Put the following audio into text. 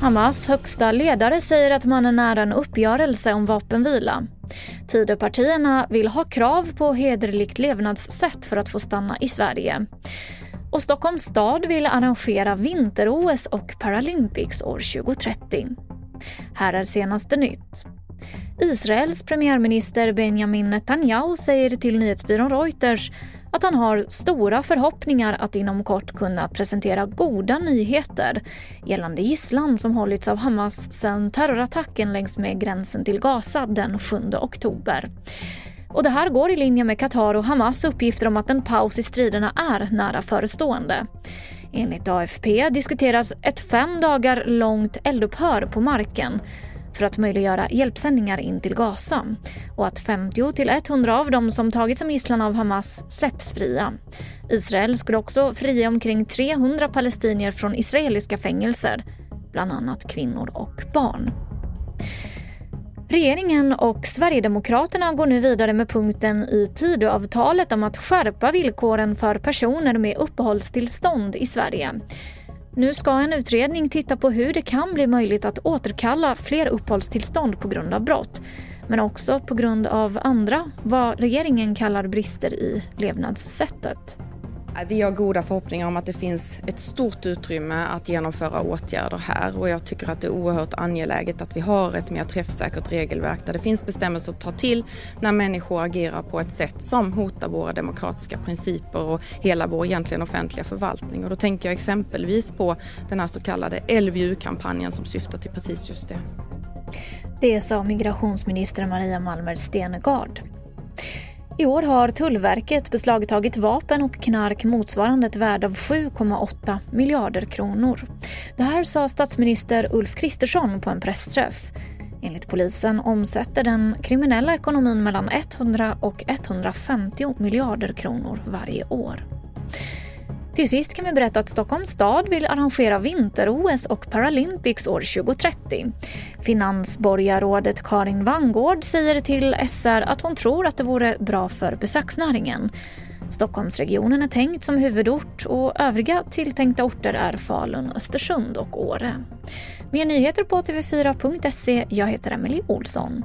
Hamas högsta ledare säger att man är nära en uppgörelse om vapenvila. Tidöpartierna vill ha krav på hederligt levnadssätt för att få stanna i Sverige. Och Stockholms stad vill arrangera vinter-OS och Paralympics år 2030. Här är senaste nytt. Israels premiärminister Benjamin Netanyahu säger till nyhetsbyrån Reuters att han har stora förhoppningar att inom kort kunna presentera goda nyheter gällande gisslan som hållits av Hamas sedan terrorattacken längs med gränsen till Gaza den 7 oktober. Och det här går i linje med Qatar och Hamas uppgifter om att en paus i striderna är nära förestående. Enligt AFP diskuteras ett fem dagar långt eldupphör på marken för att möjliggöra hjälpsändningar in till Gaza och att 50 till 100 av dem som tagits som gisslan av Hamas släpps fria. Israel skulle också frige omkring 300 palestinier från israeliska fängelser, bland annat kvinnor och barn. Regeringen och Sverigedemokraterna går nu vidare med punkten i Tidöavtalet om att skärpa villkoren för personer med uppehållstillstånd i Sverige. Nu ska en utredning titta på hur det kan bli möjligt att återkalla fler uppehållstillstånd på grund av brott, men också på grund av andra, vad regeringen kallar brister i levnadssättet. Äh, vi har goda förhoppningar om att det finns ett stort utrymme att genomföra åtgärder här och jag tycker att det är oerhört angeläget att vi har ett mer träffsäkert regelverk där det finns bestämmelser att ta till när människor agerar på ett sätt som hotar våra demokratiska principer och hela vår egentligen offentliga förvaltning. Och då tänker jag exempelvis på den här så kallade LVU-kampanjen som syftar till precis just det. Det sa migrationsminister Maria Malmer Stenergard. I år har Tullverket beslagtagit vapen och knark motsvarande ett värde av 7,8 miljarder kronor. Det här sa statsminister Ulf Kristersson på en pressträff. Enligt polisen omsätter den kriminella ekonomin mellan 100 och 150 miljarder kronor varje år. Till sist kan vi berätta att Stockholms stad vill arrangera vinter-OS och Paralympics år 2030. Finansborgarrådet Karin Vangård säger till SR att hon tror att det vore bra för besöksnäringen. Stockholmsregionen är tänkt som huvudort och övriga tilltänkta orter är Falun, Östersund och Åre. Mer nyheter på tv4.se. Jag heter Emily Olsson.